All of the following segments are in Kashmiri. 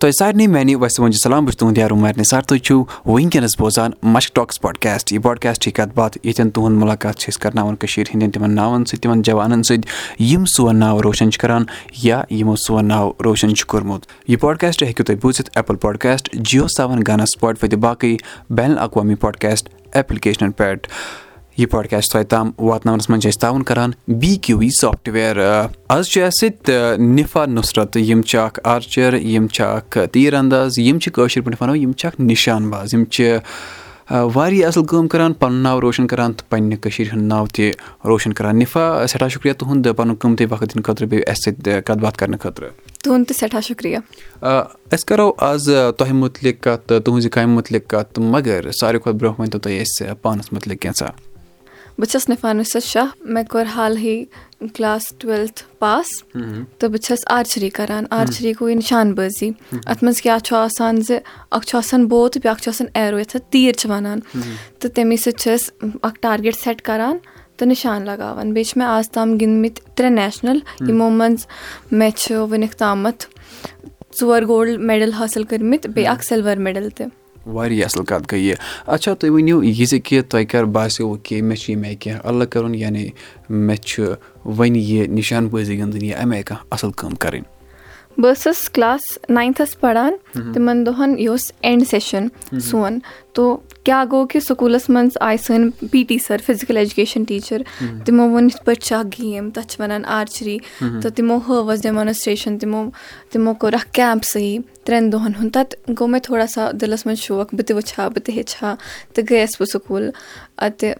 تۄہہِ سارنٕے میانہِ وۄنۍ سلام بہٕ چھُس تُہُنٛد یارو مارنہِ سر تُہۍ چھِو وٕنکیٚنس بوزان مشک ٹاکٕس پاڈکاسٹ یہِ پاڈکاسٹٕچ کتھ باتھ ییٚتٮ۪ن تُہُنٛد مُلاقات چھِ أسۍ کرناوان کٔشیٖر ہِنٛدٮ۪ن تِمن ناوَن سۭتۍ تِمن جوانن سۭتۍ یِم سون ناو روشن چھِ کران یا یِمو سون ناو روشن چھُ کوٚرمُت یہِ پاڈکاسٹ ہیٚکِو تُہۍ بوٗزِتھ ایپل پاڈکاسٹ جیو سیوَن گانا سُپاٹفاے تہٕ باقٕے بین الاقوامی پاڈکاسٹ ایپلِکیشنن پؠٹھ یہِ پاڈکاسٹ تۄہہِ تام واتناونَس منٛز چھِ أسۍ تعاوُن کران بی کیو وی سافٹوِیر آز چھُ اَسہِ سۭتۍ نِفا نُصرت یِم چھِ اکھ آرچر یِم چھِ اکھ تیٖر اَنداز یِم چھِ کٲشِر پٲٹھۍ وَنو یِم چھِ اکھ نِشان باز یِم چھِ واریاہ اَصٕل کٲم کران پَنُن ناو روشَن کران تہٕ پَنٕنہِ کٔشیٖر ہُنٛد ناو تہِ روشَن کران نِفا سٮ۪ٹھاہ شُکرِیا تُہُنٛد پَنُن قۭمتی وقت دِنہٕ خٲطرٕ بیٚیہِ اَسہِ سۭتۍ کَتھ باتھ کرنہٕ خٲطرٕ تُہُنٛد تہِ سٮ۪ٹھاہ شُکرِیا أسۍ کَرو آز تۄہہِ مُتعلِق کَتھ تہٕ تُہٕنٛزِ کامہِ مُتعلِق کَتھ مگر ساروی کھۄتہٕ برونٛہہ ؤنۍ تو تُہۍ اَسہِ پانَس مُتعلِق کینٛژھا بہٕ چھَس نِفا نُصرت شاہ مےٚ کوٚر حالٕے کٕلاس ٹُویٚلتھ پاس تہٕ بہٕ چھَس آرچری کَران آرچری گوٚو یہِ نِشان بٲزی اَتھ منٛز کیٛاہ چھُ آسان زِ اَکھ چھُ آسان بو تہٕ بیٛاکھ چھُ آسان ایرو یَتھ اَتھ تیٖر چھِ وَنان تہٕ تَمے سۭتۍ چھِ أسۍ اَکھ ٹارگیٹ سیٚٹ کَران تہٕ نِشان لگاوان بیٚیہِ چھِ مےٚ آز تام گِنٛدمٕتۍ ترٛےٚ نیشنَل یِمو منٛز مےٚ چھِ وٕنیُک تامَتھ ژور گولڈ میڈَل حٲصِل کٔرمٕتۍ بیٚیہِ اکھ سِلوَر میڈَل تہِ واریاہ اَصٕل کَتھ گٔے یہِ۔ اچھا تُہۍ ؤنِو یہِ زِ کہِ تۄہہِ کَر باسیٚو کہِ مےٚ چھُ ییٚمہِ آیہِ کینٛہہ؟ اَلگ کَرُن یعنی مےٚ چھُ وۄنۍ یہِ نِشان بٲزی گِنٛدٕنۍ یا اَمہِ آیہِ کانٛہہ اَصٕل کٲم کَرٕنۍ۔ بہٕ ٲسٕس کٕلاس ناینتھَس پَران تِمن دۄہن یہِ اوس اینڈ سیشن سون۔ تو کیاہ گوٚو کہِ سکوٗلَس منٛز آیہِ سٲنۍ P T sir physical education teacher تِمو ووٚن یِتھ پٲٹھۍ چھِ اکھ گیم تَتھ چھِ وَنان آرچری۔ تہٕ تِمو ہٲو اَسہِ ڈیمانسٹریشن تِمو تِمو کوٚر اکھ کیمپ صحیح ترٛٮ۪ن دۄہَن ہُنٛد۔ تَتھ گوٚو مےٚ تھوڑا سا دِلَس منٛز شوق بہٕ تہِ وٕچھِ ہا بہٕ تہِ ہیٚچھِ ہا تہٕ گٔیَس بہٕ سکوٗل۔ اَتہِ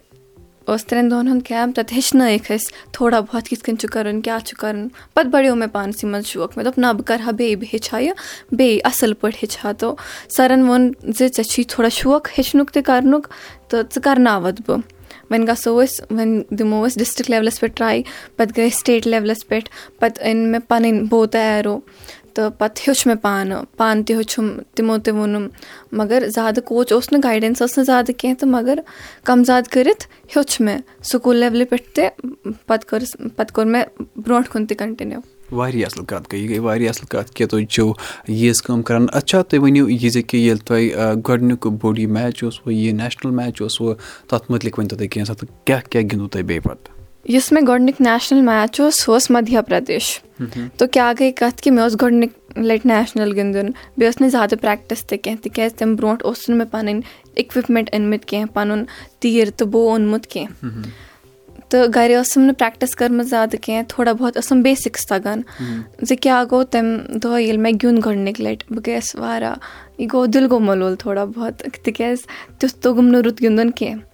اوس ترٛٮ۪ن دۄہَن ہُنٛد کیمپ تَتہِ ہیٚچھنٲیِکھ أسۍ تھوڑا بہت کِتھ کٔنۍ چھُ کَرُن کیاہ چھُ کَرُن پَتہٕ بَڑیو مےٚ پانسٕے منٛز شوق مےٚ دوٚپ نہ بہٕ کَرٕ ہا بیٚیہِ بہٕ ہیٚچھِ ہا یہِ بیٚیہِ اَصٕل پٲٹھۍ ہیٚچھِ ہا تو سَرَن ووٚن زِ ژےٚ چھی تھوڑا شوق ہیٚچھنُک تہِ کَرنُک تہٕ ژٕ کَرناوَتھ بہٕ وۄنۍ گژھو أسۍ وۄنۍ دِمو أسۍ ڈِسٹرک لیولَس پٮ۪ٹھ ٹراے پَتہٕ گٔے سِٹیٹ لیولَس پٮ۪ٹھ پَتہٕ أنۍ مےٚ پَنٕنۍ بو تیارو تہٕ پَتہٕ ہیوٚچھ مےٚ پانہٕ پانہٕ تہِ ہیوٚچھُم تِمو تہِ ووٚنُم مگر زیادٕ کوچ اوس نہٕ گایڈٮ۪نٕس ٲس نہٕ زیادٕ کینٛہہ تہٕ مگر کَم زیادٕ کٔرِتھ ہیوٚچھ مےٚ سکوٗل لیولہِ پٮ۪ٹھ تہِ پَتہٕ کٔرٕس پَتہٕ کوٚر مےٚ برونٛٹھ کُن تہِ کَنٹِنیوٗ واریاہ اَصٕل کَتھ گٔے یہِ گٔے واریاہ اَصٕل کَتھ کہِ تُہۍ چھِو ییٖژ کٲم کَران اچھا تُہۍ ؤنِو یہِ زِ کہِ ییٚلہِ تۄہہِ گۄڈنیُک بوٚڑ یہِ میچ اوسوٕ یہِ نیشنَل میچ اوسوٕ تَتھ مُتعلِق ؤنۍ تو تُہۍ کینٛژھا تہٕ کیٛاہ کیٛاہ گِنٛدوٕ تۄہہِ بیٚیہِ پَتہٕ یُس مےٚ گۄڈنیُک نیشنَل میچ اوس سُہ اوس مدھیہ پردیش تہٕ کیاہ گٔے کَتھ کہِ مےٚ اوس گۄڈنِکۍ لَٹہِ نیشنَل گِنٛدُن بیٚیہِ اوس نہٕ زیادٕ پرٛیکٹِس تہِ کینٛہہ تِکیازِ تَمہِ برونٛٹھ اوس نہٕ مےٚ پَنٕنۍ اِکوِپمینٹ أنمٕتۍ کینٛہہ پَنُن تیٖر تہٕ بو اوٚنمُت کینٛہہ تہٕ گرِ ٲسٕم نہٕ پریکٹِس کٔرمٕژ زیادٕ کینٛہہ تھوڑا بہت ٲسٕم بیسِکٕس تَگان زِ کیاہ گوٚو تَمہِ دۄہ ییٚلہِ مےٚ گیُنٛد گۄڈنِکۍ لَٹہِ بہٕ گٔیَس واریاہ یہِ گوٚو دِل گوٚو ملوٗل تھوڑا بہت تِکیازِ تیُتھ توٚگُم نہٕ رُت گِنٛدُن کینٛہہ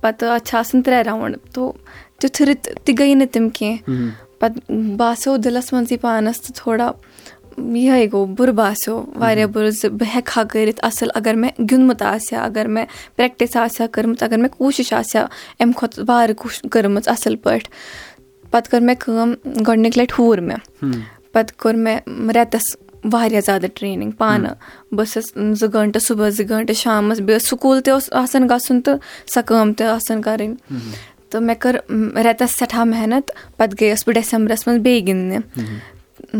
پَتہٕ اَتھ چھِ آسان ترٛےٚ راوُنٛڈ تو تیُتھ رٕتۍ تہِ گٔے نہٕ تِم کینٛہہ پَتہٕ باسیٚو دِلَس منٛزٕے پانَس تہٕ تھوڑا یِہے گوٚو بُرٕ باسیٚو واریاہ بُرٕ زِ بہٕ ہیٚکہٕ ہا کٔرِتھ اَصٕل اَگر مےٚ گِنٛدمُت آسہِ ہا اگر مےٚ پرٛیکٹِس آسہِ ہا کٔرمٕژ اگر مےٚ کوٗشِش آسہِ ہا اَمہِ کھۄتہٕ کوٗشِش کٔرمٕژ اَصٕل پٲٹھۍ پَتہٕ کٔر مےٚ کٲم گۄڈنِکۍ لَٹہِ ہوٗر مےٚ پَتہٕ کوٚر مےٚ رٮ۪تَس واریاہ زیادٕ ٹرٛینِنٛگ پانہٕ بہٕ ٲسٕس زٕ گٲنٛٹہٕ صُبحس زٕ گٲنٛٹہٕ شامَس بیٚیہِ ٲس سکوٗل تہِ اوس آسان گژھُن تہٕ سۄ کٲم تہِ آسان کَرٕنۍ تہٕ مےٚ کٔر رٮ۪تَس سٮ۪ٹھاہ محنت پَتہٕ گٔیَس بہٕ ڈٮ۪سَمبرَس منٛز بیٚیہِ گِنٛدنہِ۔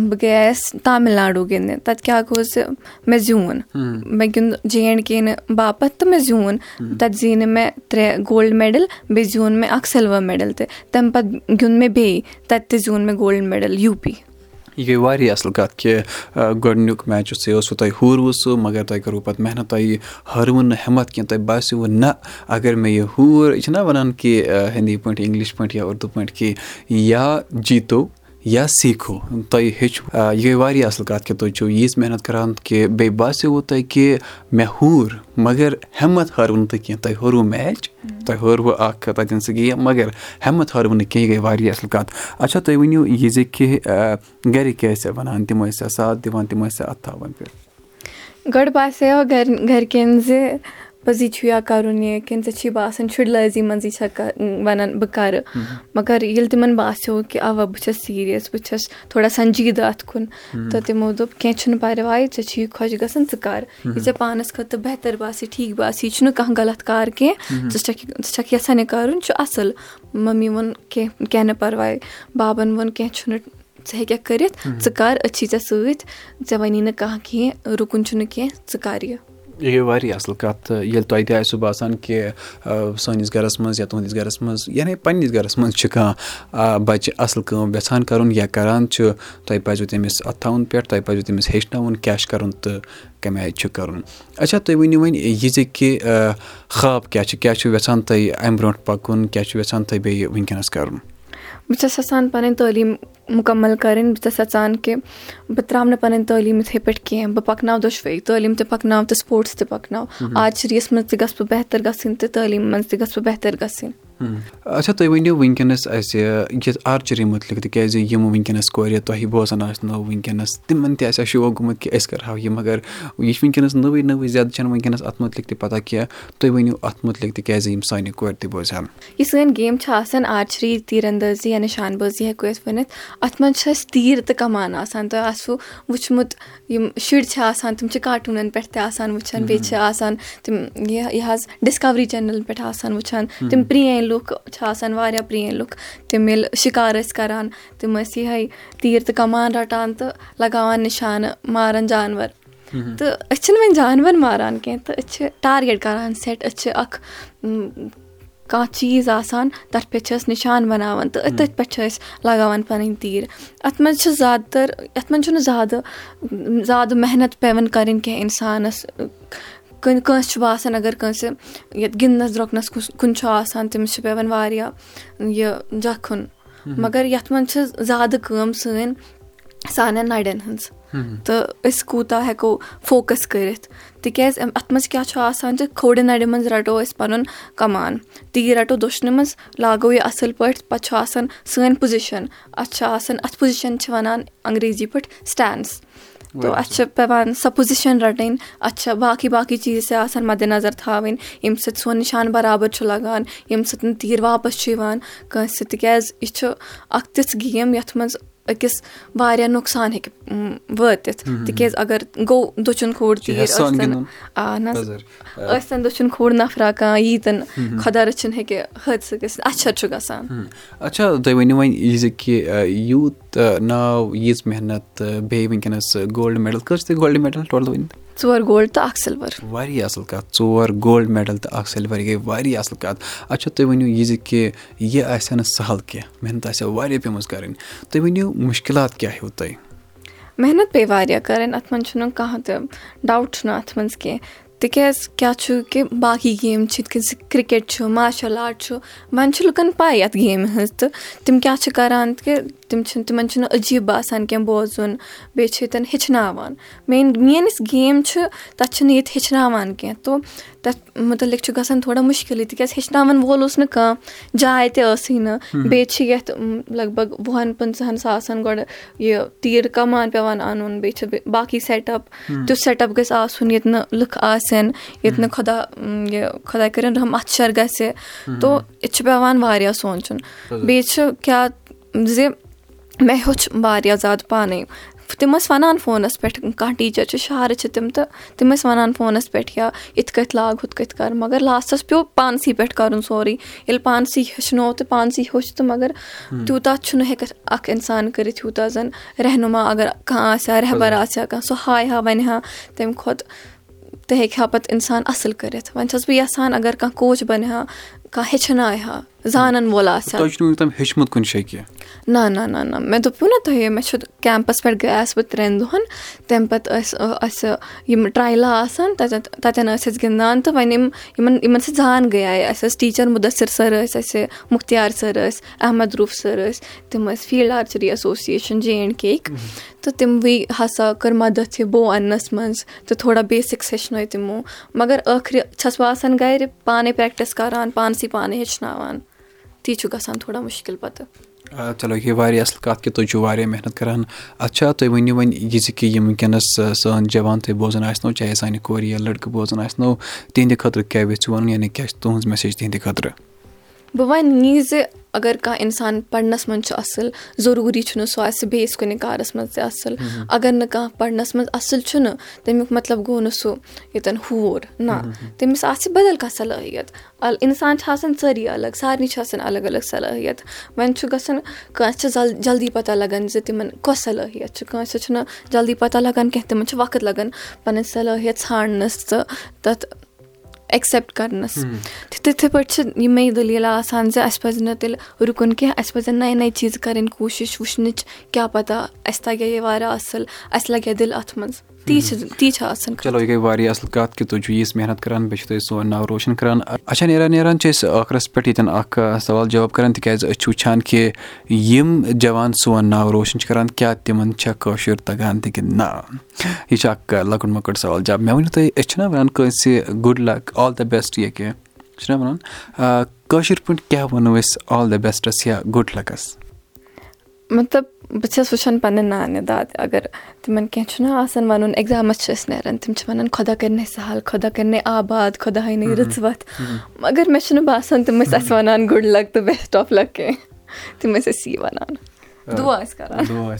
بہٕ گٔیَس تامِل ناڈوٗ گِنٛدنہِ۔ تَتہِ کیٛاہ گوٚو زِ مےٚ زیوٗن۔ مےٚ گیُنٛد جے اینٛڈ کے نہٕ باپَتھ تہٕ مےٚ زیوٗن۔ تَتہِ زیٖنۍ مےٚ ترٛےٚ گولڈ میڈَل بیٚیہِ زیوٗن مےٚ اَکھ سِلوَر میڈَل تہِ۔ تَمہِ پَتہٕ گیُنٛد مےٚ بیٚیہِ تَتہِ تہِ زیوٗن مےٚ گولڈ میڈَل یوٗ پی یہِ گٔے واریاہ اَصٕل کَتھ کہِ گۄڈنیُک میچ اوس یہِ اوسوٕ تۄہہِ ہوٗروٕ سُہ مگر تۄہہِ کٔروٕ پَتہٕ محنت تۄہہِ ہٲروٕ نہٕ ہٮ۪مَتھ کینٛہہ تۄہہِ باسیٚوٕ نہ اگر مےٚ یہِ ہوٗر یہِ چھِنہ وَنان کہِ ہِندی پٲٹھۍ اِنٛگلِش پٲٹھۍ یا اُردو پٲٹھۍ کہِ یا جیٖتو یا سیٖکھو؟ تۄہہِ ہیٚچھِو۔ یہِ گٔے واریاہ اَصٕل کَتھ کہِ تُہۍ چھِو ییٖژ محنت کَران کہِ بیٚیہِ باسیٚووٕ تۄہہِ کہِ مےٚ ہوٗر مگر ہٮ۪مت ہٲروٕ نہٕ تُہۍ کینٛہہ۔ تۄہہِ ہٲروٕ میچ تۄہہِ ہٲروٕ اَکھ تَتٮ۪ن سُہ گیم مگر ہٮ۪مت ہٲروٕ نہٕ کینٛہہ۔ یہِ گٔے واریاہ اَصٕل کَتھ۔ اچھا تُہۍ ؤنِو یہِ زِ کہِ گَرِکۍ کیٛاہ ٲسۍ وَنان؟ تِم ٲسیا ساتھ دِوان تِم ٲسیا اَتھٕ تھاوان گۄڈٕ باسیٚو گَرِ گَرِکٮ۪ن زِ پٔزی چھُ یا کَرُن یہِ کِنہٕ ژےٚ چھی باسان شُرلٲزی منٛزٕے چھےٚ وَنان بہٕ کَرٕ مگر ییٚلہِ تِمَن باسیٚو کہِ اَوا بہٕ چھَس سیٖریَس بہٕ چھَس تھوڑا سنجیٖدٕ اَتھ کُن تہٕ تِمو دوٚپ کینٛہہ چھُنہٕ پَرواے ژےٚ چھی خۄش گژھان ژٕ کَر یہِ ژےٚ پانَس خٲطرٕ بہتر باسہِ ٹھیٖک باسہِ یہِ چھُنہٕ کانٛہہ غلط کار کینٛہہ ژٕ چھَکھ ژٕ چھَکھ یَژھان یہِ کَرُن چھُ اَصٕل مٔمی ووٚن کینٛہہ کینٛہہ نہٕ پَرواے بابَن ووٚن کینٛہہ چھُنہٕ ژٕ ہیٚککھ کٔرِتھ ژٕ کر أسۍ چھی ژےٚ سۭتۍ ژےٚ وَنی نہٕ کانٛہہ کینٛہہ رُکُن چھُنہٕ کینٛہہ ژٕ کر یہِ یہِ واریاہ اَصٕل کَتھ تہٕ ییٚلہِ تۄہہِ تہِ آسوٕ باسان کہِ سٲنِس گَرَس منٛز یا تُہٕنٛدِس گَرَس منٛز یعنی پنٛنِس گَرَس منٛز چھِ کانٛہہ بَچہِ اَصٕل کٲم یَژھان کَرُن یا کَران چھُ تۄہہِ پَزوٕ تٔمِس اَتھٕ تھاوُن پٮ۪ٹھ تۄہہِ پَزوٕ تٔمِس ہیٚچھناوُن کیٛاہ چھُ کَرُن تہٕ کَمہِ آیہِ چھُ کَرُن۔ اچھا تُہۍ ؤنِو وۄنۍ یہِ زِ کہِ خاب کیٛاہ چھُ؟ کیٛاہ چھُ یَژھان تۄہہِ اَمہِ برونٛٹھ پَکُن؟ کیٛاہ چھُ یَژھان تۄہہِ بیٚیہِ وٕنکیٚنَس کَرُن؟ بہٕ چھَس یَژھان پَنٕنۍ تعلیٖم مُکمل کَرٕنۍ بہٕ چھَس یَژھان کہِ بہٕ ترٛاوٕ نہٕ پَنٕنۍ تعلیٖم یِتھٕے پٲٹھۍ کینٛہہ بہٕ پَکناو دۄشوَے تعلیٖم تہِ پَکناو تہٕ سپوٹٕس تہِ پَکناو۔ آز شریٖس منٛز تہِ گژھٕ بہٕ بہتر گژھٕنۍ تہٕ تعلیٖم منٛز تہِ گژھٕ بہٕ بہتر گژھٕنۍ اچھا تُہۍ ؤنِو وٕنکیٚنَس اَسہِ یَتھ آرچٔری مُتعلِق تِکیازِ یِم وٕنکیٚنَس کورِ تۄہہِ بوزان آسنو وٕنکیٚنَس تِمن تہِ آسہِ ہا شوق گوٚمُت کہِ أسۍ کَرہاو یہِ مگر یہِ چھِ وٕنکیٚنَس نٔوٕے نٔوٕے زیادٕ چھَنہٕ وٕنکیٚنَس اَتھ مُتعلِق تہِ پَتہ کینٛہہ تُہۍ ؤنِو اَتھ مُتعلِق تِکیازِ یِم سانہِ کورِ تہِ بوزہن یہِ سٲنۍ گیم چھِ آسان آرچری تیٖر اَندٲزی یا نِشان بٲزی ہٮ۪کو أسۍ ؤنِتھ اَتھ منٛز چھِ اَسہِ تیٖر تہٕ کَمان آسان تۄہہِ آسوٕ وٕچھمُت یِم شُرۍ چھِ آسان تِم چھِ کاٹوٗنَن پٮ۪ٹھ تہِ آسان وٕچھان بیٚیہِ چھِ آسان تِم یہِ حظ ڈِسکَوری چَنلَن پٮ۪ٹھ آسان وٕچھان تِم پرٛٲنۍ لُکھ چھِ آسان واریاہ پرٛٲنۍ لُکھ تِم ییٚلہِ شِکار ٲسۍ کَران تِم ٲسۍ یِہے تیٖر تہٕ کَمان رَٹان تہٕ لگاوان نِشانہٕ ماران جانوَر۔ تہٕ أسۍ چھِنہٕ وۄنۍ جانوَر ماران کینٛہہ تہٕ أسۍ چھِ ٹارگیٹ کَران سیٚٹ أسۍ چھِ اَکھ کانٛہہ چیٖز آسان تَتھ پٮ۪ٹھ چھِ أسۍ نِشان بَناوان تہٕ تٔتھۍ پٮ۪ٹھ چھِ أسۍ لگاوان پَنٕنۍ تیٖر۔ اَتھ منٛز چھِ زیادٕ تَر یَتھ منٛز چھُنہٕ زیادٕ زیادٕ محنت پیٚوان کَرٕنۍ کینٛہہ اِنسانَس کٲنٛسہِ چھُ باسان اگر کٲنٛسہِ یَتھ گِنٛدنَس درٛوٚکنَس کُن چھُ آسان تٔمِس چھُ پیٚوان واریاہ یہِ جَکھُن۔ مگر یَتھ منٛز چھِ زیادٕ کٲم سٲنۍ سانٮ۪ن نَرٮ۪ن ہٕنٛز۔ تہٕ أسۍ کوٗتاہ ہٮ۪کو فوکَس کٔرِتھ۔ تِکیازِ اَتھ منٛز کیاہ چھُ آسان زِ کھوڑِ نَرِ منٛز رَٹو أسۍ پَنُن کَمان۔ تیٖر رَٹو دٔچھنہِ منٛز لاگو یہِ اَصٕل پٲٹھۍ پَتہٕ چھُ آسان سٲنۍ پُزِشَن اَتھ چھُ آسان اَتھ پُزِشَن چھِ وَنان انگریزی پٲٹھۍ سِٹینڈٕس تہٕ اَسہِ چھِ پیٚوان سۄ پُزِشَن رَٹٕنۍ اَتھ چھِ باقٕے باقٕے چیٖز تہِ آسان مَدِ نظر تھاوٕنۍ ییٚمہِ سۭتۍ سون نِشان بَرابر چھُ لگان ییٚمہِ سۭتۍ نہٕ تیٖر واپَس چھُ یِوان کٲنٛسہِ تِکیازِ یہِ چھُ اکھ تِژھ گیم یَتھ منٛز أکِس واریاہ نۄقصان ہیٚکہِ وٲتِتھ۔ تِکیازِ اَگر گوٚو دٔچھُن کھوٚر تیٖر ٲسۍ ٲسۍتَن دٔچھُن کھوٚر نَفرا کانٛہہ ییٖتَن خۄدا رٔچھِنۍ ہیٚکہِ حٲدثہٕ گٔژھِتھ اَچھر چھُ گژھان۔ اچھا تُہۍ ؤنِو وۄنۍ یہِ زِ کہِ یوٗت ناو ییٖژ محنت تہٕ بیٚیہِ وٕنکیٚنَس گولڈ میڈَل کٔژ چھِ تۄہہِ گولڈ میڈَل ٹوٹَل ؤنِتھ ژور گولڈ تہٕ اکھ سِلوَر. واریاہ اَصٕل کَتھ ژور گولڈ میڈَل تہٕ اکھ سِلوَر یہِ گٔے واریاہ اَصٕل کَتھ. اچھا تُہۍ ؤنِو یہِ زِ کہِ یہِ آسہِ ہا نہٕ سَہل کینٛہہ محنت آسہِ ہا واریاہ پیٚمٕژ کَرٕنۍ. تُہۍ ؤنِو مُشکِلات کیاہ ہیٚو تۄہہِ؟ محنت پیٚیہِ واریاہ کَرٕنۍ اَتھ منٛز چھُنہٕ کانٛہہ تہِ ڈاوُٹ چھُنہٕ اَتھ منٛز کینٛہہ. تِکیازِ کیاہ چھُ کہِ باقٕے گیم چھِ یِتھ کٔنۍ زِ کِرکٹ چھُ مارشَل آرٹ چھُ وۄنۍ چھِ لُکَن پاے یَتھ گیمہِ ہٕنٛز تہٕ تِم کیاہ چھِ کَران کہِ تِم چھِنہٕ تِمَن چھُنہٕ عجیٖب باسان کینٛہہ بوزُن بیٚیہِ چھِ ییٚتٮ۪ن ہیٚچھناوان. مین مین یُس گیم چھِ تَتھ چھِنہٕ ییٚتہِ ہیٚچھناوان کینٛہہ. تو تَتھ مُتعلِق چھُ گژھان تھوڑا مُشکِلٕے تِکیازِ ہیٚچھناوان وول اوس نہٕ کانٛہہ جاے تہِ ٲسٕے نہٕ. بیٚیہِ چھِ یَتھ لگ بگ وُہَن پٕنٛژٕہَن ساسَن گۄڈٕ یہِ تیٖر کَمان پیٚوان اَنُن بیٚیہِ چھِ باقٕے سیٹ اَپ تیُتھ سیٹ اَپ گژھِ آسُن ییٚتہِ نہٕ لُکھ آسن ییٚتہِ نہٕ خۄدا یہِ خۄدا کٔرِنۍ رحم اَتھٕ شَر گژھِ. تو ییٚتہِ چھُ پیٚوان واریاہ سونٛچُن. بیٚیہِ چھُ کیاہ زِ مےٚ ہیوٚچھ واریاہ زیادٕ پانَے۔ تِم ٲسۍ وَنان فونَس پٮ۪ٹھ کانٛہہ ٹیٖچَر چھِ شہرٕ چھِ تِم تہٕ تِم ٲسۍ وَنان فونَس پٮ۪ٹھ یا یِتھ کٔٹھۍ لاگ ہُتھ کٔنۍ کَر مگر لاسٹَس پیوٚو پانسٕے پٮ۪ٹھ کَرُن سورُے۔ ییٚلہِ پانسٕے ہیٚچھنو تہٕ پانسٕے ہیوٚچھ تہٕ مگر تیوٗتاہ چھُنہٕ ہیٚکَتھ اَکھ اِنسان کٔرِتھ یوٗتاہ زَن رہنُما اگر کانٛہہ آسہِ ہا رہبَر آسہِ ہا کانٛہہ سُہ ہاے ہا وَنہِ ہا تَمہِ کھۄتہٕ تہِ ہیٚکہِ ہا پَتہٕ اِنسان اَصٕل کٔرِتھ۔ وۄنۍ چھَس بہٕ یَژھان اگر کانٛہہ کوچ بَنہِ ہا کانٛہہ ہیٚچھنایہِ ہا زانَن وول آسہِ ہا نہ نہ نہ نہ مےٚ دوٚپوٗ نہ تۄہہِ مےٚ چھُ کیمپَس پٮ۪ٹھ گٔیَس بہٕ ترٛٮ۪ن دۄہَن تَمہِ پَتہٕ ٲسۍ اَسہِ یِم ٹرٛایلہٕ آسان تَتٮ۪ن تَتٮ۪ن ٲسۍ أسۍ گِنٛدان تہٕ وۄنۍ یِم یِمَن یِمَن سۭتۍ زان گٔیے اَسہِ ٲسۍ ٹیٖچَر مُدثِر سَر ٲسۍ اَسہِ مُختیار سَر ٲسۍ احمد روٗف سَر ٲسۍ تِم ٲسۍ field archery association J and K یِکۍ تہٕ تِموٕے ہَسا کٔر مَدَتھ یہِ بو اَننَس منٛز تہٕ تھوڑا بیسِکٕس ہیٚچھنٲے تِمو مگر ٲخرِ چھَس بہٕ آسان گَرِ پانَے پرٛٮ۪کٹِس کَران پانسٕے پانَے ہیٚچھناوان تی چھُ گژھان تھوڑا مُشکِل پَتہٕ۔ چلو یہِ واریاہ اَصٕل کَتھ کہِ تُہۍ چھِو واریاہ محنت کَران۔ اچھا تُہۍ ؤنِو وۄنۍ یہِ زِ کہِ یِم وٕنکیٚنَس سٲنۍ جوان تُہۍ بوزان آسنو چاہے سانہِ کورِ یا لٔڑکہٕ بوزان آسنو تِہنٛدِ خٲطرٕ کیاہ یژھِو وَنُن؟ یعنی کیاہ چھِ تُہٕنٛز میسیج تِہنٛدِ خٲطرٕ؟ بہٕ وَنہٕ یی زِ اگر کانٛہہ اِنسان پَرنَس منٛز چھُ اَصٕل ضروٗری چھُنہٕ سُہ آسہِ بیٚیِس کُنہِ کارَس منٛز تہِ اَصٕل۔ اگر نہٕ کانٛہہ پَرنَس منٛز اَصٕل چھُنہٕ تَمیُک مطلب گوٚو نہٕ سُہ ییٚتٮ۪ن ہوٗر نہ۔ تٔمِس آسہِ بدل کانٛہہ صلٲحیت اِنسان چھِ آسان ژٔری الگ سارنٕے چھِ آسان الگ الگ صلٲحیت وۄنۍ چھُ گژھان کٲنٛسہِ چھِ جلدی پَتہ لگان زِ تِمن کۄس صلٲحیت چھِ۔ کٲنٛسہِ چھُنہٕ جلدی پَتہ لگان کیٚنٛہہ تِمن چھُ وقت لگان پَنٕنۍ صلٲحیت ژھانٛڈنَس تہٕ تَتھ ایٚکسیٚپٹ کَرنَس تِتھٕے پٲٹھۍ چھِ یِمے دٔلیٖل آسان زِ اَسہِ پَزِ نہٕ تیٚلہِ رُکُن کیٚنٛہہ اَسہِ پَزن نَیہِ نَیہِ چیٖز کَرٕنۍ کوٗشِش وٕچھنٕچ کیاہ پَتہ اَسہِ تَگہِ یہِ واریاہ اَصٕل اَسہِ لَگہِ ہا دِل اَتھ منٛز تی چھِ تی چھِ آسان چلو یہِ گٔے واریاہ اَصٕل کَتھ کہِ تُہۍ چھِو ییٖژ محنت کَران بیٚیہِ چھِو تُہۍ سون ناو روشَن کَران۔ اچھا نیران نیران چھِ أسۍ ٲخرَس پٮ۪ٹھ ییٚتٮ۪ن اَکھ سوال جواب کَران تِکیٛازِ أسۍ چھِ وٕچھان کہِ یِم جوان سون ناو روشَن چھِ کَران کیٛاہ تِمَن چھےٚ کٲشُر تَگان تہِ کِنہٕ نہ؟ یہِ چھُ اَکھ لۄکُٹ مۄکُٹ سوال جواب۔ مےٚ ؤنِو تُہۍ أسۍ چھِنہ وَنان کٲنٛسہِ good luck all the best یا کینٛہہ چھِنہ وَنان؟ کٲشِر پٲٹھۍ کیٛاہ وَنو أسۍ آل دَ بیسٹَس یا گُڈ لَکَس مطلب بہٕ چھَس وٕچھان پَنٕنۍ نانہِ دادِ اگر تِمَن کینٛہہ چھُنہ آسان وَنُن ایٚگزامَس چھِ أسۍ نیران تِم چھِ وَنان خۄدا کَرنَے سہل خۄدا کَرنَے آباد خۄدا ہٲینَے رٕژ وَتھ مگر مےٚ چھُنہٕ باسان تِم ٲسۍ اَسہِ وَنان گُڈ لَک تہٕ بیسٹ آف لَک کینٛہہ تِم ٲسۍ اَسہِ یی وَنان دُعا ٲسۍ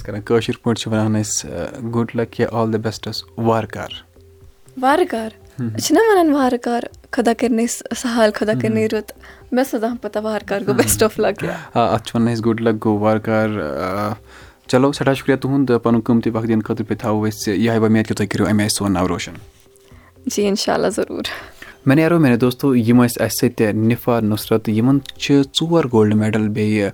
کَران کٲشِر پٲٹھۍ چھِ وَنان أسۍ گُڈ لَک یا آل دَ بیسٹَس وارٕ کار وارٕ کار چھِنہ وَنان وارٕ کار خۄدا کَرنَے سہل خۄدا کَرنَے رُت مےٚ ٲس نہٕ زانٛہہ پَتہ وارٕ گوٚو بیسٹ آف لَک آ اَتھ چھِ وَنان أسۍ گُڈ لَک گوٚو وارٕ چلو سٮ۪ٹھاہ شُکریہ تُہُنٛد پَنُن قۭمتی وقت دِنہٕ خٲطرٕ بیٚیہِ تھاوو أسۍ یِہے وۄمید کہِ تُہۍ کٔرِو اَمہِ آیہِ سون ناو روشَن جی اِنشاء اللہ ضروٗر مےٚ نیرو میانہِ دوستو یِم ٲسۍ اَسہِ سۭتۍ نِفا نُصرت یِمن چھِ ژور گولڈ میڈَل بیٚیہِ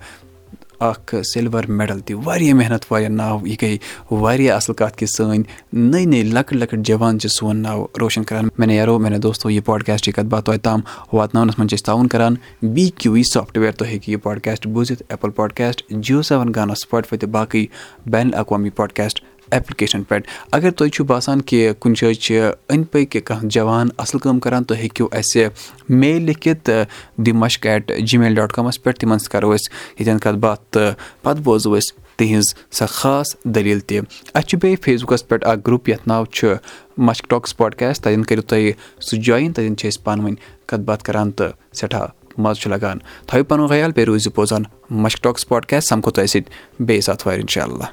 اکھ سِلور میڈَل تہِ واریاہ محنت واریاہ ناو یہِ گٔے واریاہ اَصٕل کَتھ کہِ سٲنۍ نٔے نٔے لۄکٕٹۍ لۄکٕٹۍ جوان چھِ سون ناو روشَن کَران۔ مےٚ نیرو میانہِ دوستو یہِ پاڈکاسٹٕچ کَتھ باتھ توتہِ تام واتناونَس منٛز چھِ أسۍ تعاوُن کَران۔ بی کیوٗ وی سافٹوِیَر تُہۍ ہیٚکِو یہِ پاڈکاسٹ بوٗزِتھ ایپٕل پاڈکاسٹ جیو سیوَن گانا سُپاٹفاے تہٕ باقٕے بین الاقوامی پاڈکاسٹ ایپلِکیشَن پٮ۪ٹھ۔ اگر تۄہہِ چھُو باسان کہِ کُنہِ جایہِ چھِ أنٛدۍ پٔکۍ کانٛہہ جوان اَصٕل کٲم کَران تُہۍ ہیٚکِو اَسہِ میل لیکھِتھ دِ مَشک ایٹ جی میل ڈاٹ کامَس پٮ۪ٹھ تِمَن سۭتۍ کَرو أسۍ ییٚتٮ۪ن کَتھ باتھ تہٕ پَتہٕ بوزو أسۍ تِہِنٛز سۄ خاص دٔلیٖل تہِ۔ اَسہِ چھُ بیٚیہِ فیس بُکَس پٮ۪ٹھ اَکھ گرُپ یَتھ ناو چھُ مَشک ٹاکٕس پاڈکاسٹ تَتٮ۪ن کٔرِو تُہۍ سُہ جویِن تَتٮ۪ن چھِ أسۍ پانہٕ ؤنۍ کَتھ باتھ کَران تہٕ سٮ۪ٹھاہ مَزٕ چھُ لَگان۔ تھٲیِو پَنُن خیال بیٚیہِ روٗزِو بوزان مَشک ٹاکٕس پاڈکاسٹ سَمکھو تۄہہِ سۭتۍ بیٚیِس اَتھوارِ اِنشاء اللہ